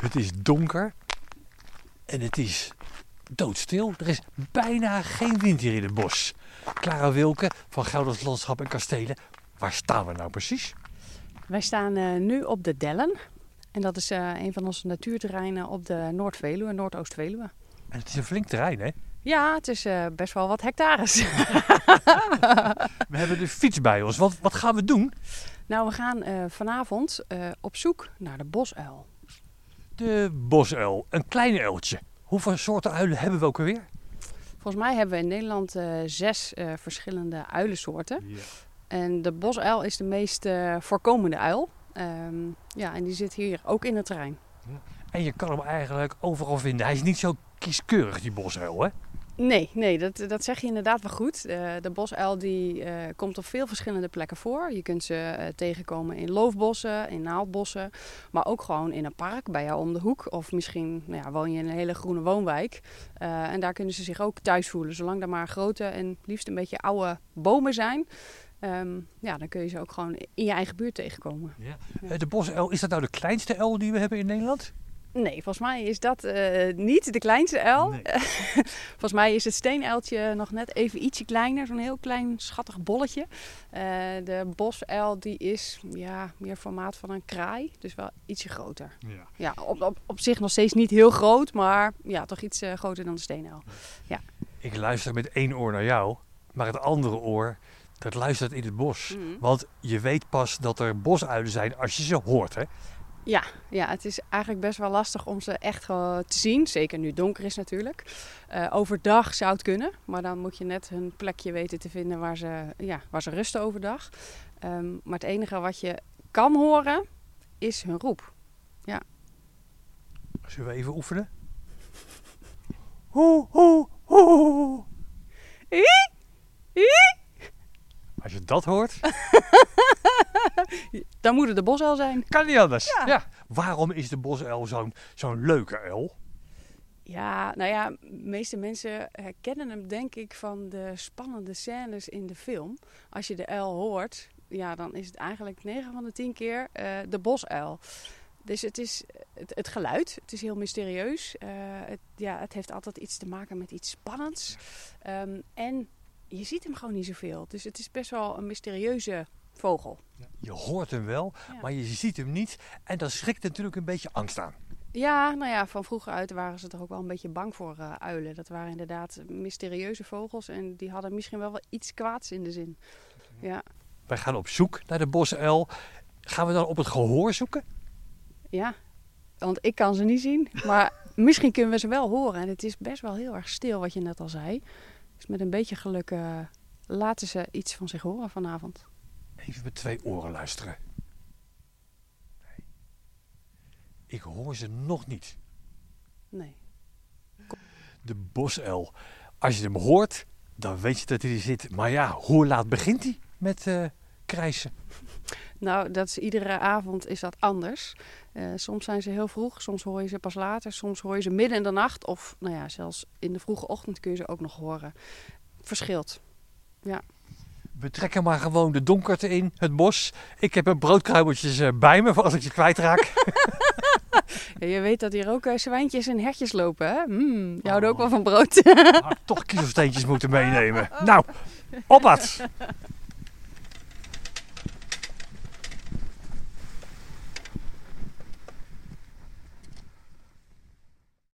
Het is donker en het is doodstil. Er is bijna geen wind hier in het bos. Clara Wilke van Gouders Landschap en Kastelen. Waar staan we nou precies? Wij staan eh, nu op de Dellen. En dat is eh, een van onze natuurterreinen op de Noord-Veluwe, Noordoost-Veluwe. En het is een flink terrein, hè? Ja, het is eh, best wel wat hectares. We hebben de fiets bij ons. Wat, wat gaan we doen? nou, we gaan vanavond op zoek naar de bosuil. De bosuil. Een kleine uiltje. Hoeveel soorten uilen hebben we ook alweer? Volgens mij hebben we in Nederland eh, zes eh, verschillende uilensoorten. En de bosuil is de meest eh, voorkomende uil. Ehm, ja, en die zit hier ook in het terrein. En je kan hem eigenlijk overal vinden. Hij is niet zo kieskeurig, die bosuil, hè? Nee, nee dat, dat zeg je inderdaad wel goed. Eh, de bosuil die, eh, komt op veel verschillende plekken voor. Je kunt ze eh, tegenkomen in loofbossen, in naaldbossen. Maar ook gewoon in een park bij jou om de hoek. Of misschien nou ja, woon je in een hele groene woonwijk. En daar kunnen ze zich ook thuis voelen. Zolang er maar grote en liefst een beetje oude bomen zijn. ehm, ja, dan kun je ze ook gewoon in je eigen buurt tegenkomen. Ja. De bosuil, is dat nou de kleinste uil die we hebben in Nederland? Nee, volgens mij is dat eh, niet de kleinste uil. Nee. volgens mij is het steenuiltje nog net even ietsje kleiner. Zo'n heel klein schattig bolletje. Eh, de bosuil die is ja, meer formaat van een kraai. Dus wel ietsje groter. Ja. Ja, op, op, op zich nog steeds niet heel groot. Maar ja, toch iets eh, groter dan de steenuil. Ik luister met één oor naar jou, maar het andere oor, dat luistert in het bos. Mhm. Want je weet pas dat er bosuilen zijn als je ze hoort, hè? Ja, ja, het is eigenlijk best wel lastig om ze echt gewoon te zien. Zeker nu het donker is natuurlijk. Eh, overdag zou het kunnen, maar dan moet je net een plekje weten te vinden waar ze, ja, waar ze rusten overdag. Ehm, maar het enige wat je kan horen is hun roep. Zullen we even oefenen? Hoe, hoe, hoe. Als je dat hoort, Dan moet het de bosuil zijn. kan niet anders. Ja. Ja. Waarom is de bosuil zo'n zo'n leuke uil? Ja, nou ja, de meeste mensen herkennen hem denk ik van de spannende scènes in de film. Als je de uil hoort, ja, dan is het eigenlijk 9 van de 10 keer eh, de bosuil. Dus het is het, het geluid, het is heel mysterieus. Eh, het, ja, het heeft altijd iets te maken met iets spannends. Ehm, en je ziet hem gewoon niet zoveel. Dus het is best wel een mysterieuze vogel. Je hoort hem wel, Ja. maar je ziet hem niet. En dat schrikt natuurlijk een beetje angst aan. Ja, nou ja, van vroeger uit waren ze toch ook wel een beetje bang voor eh, uilen. Dat waren inderdaad mysterieuze vogels en die hadden misschien wel wel iets kwaads in de zin. Ja, Wij gaan op zoek naar de bosuil. Gaan we dan op het gehoor zoeken? ja. Want ik kan ze niet zien, maar misschien kunnen we ze wel horen. En het is best wel heel erg stil, wat je net al zei. Dus met een beetje geluk eh, laten ze iets van zich horen vanavond. Even met twee oren luisteren. Nee. Ik hoor ze nog niet. Nee. De bosuil. Als je hem hoort, dan weet je dat hij er zit. Maar ja, hoe laat begint hij met eh krijsen? Nou, dat is iedere avond is dat anders. Eh, soms zijn ze heel vroeg, soms hoor je ze pas later, soms hoor je ze midden in de nacht of nou ja, zelfs in de vroege ochtend kun je ze ook nog horen. Verschilt. We trekken maar gewoon de donkerte in, het bos. Ik heb een broodkruimeltjes eh, bij me voor als ik je kwijtraak. Ja, je weet dat hier ook eh, zwijntjes en hertjes lopen, hè? Mm, je houdt ook Oh. wel van brood. Had ik toch kiezelsteentjes moeten meenemen. Nou, op wat!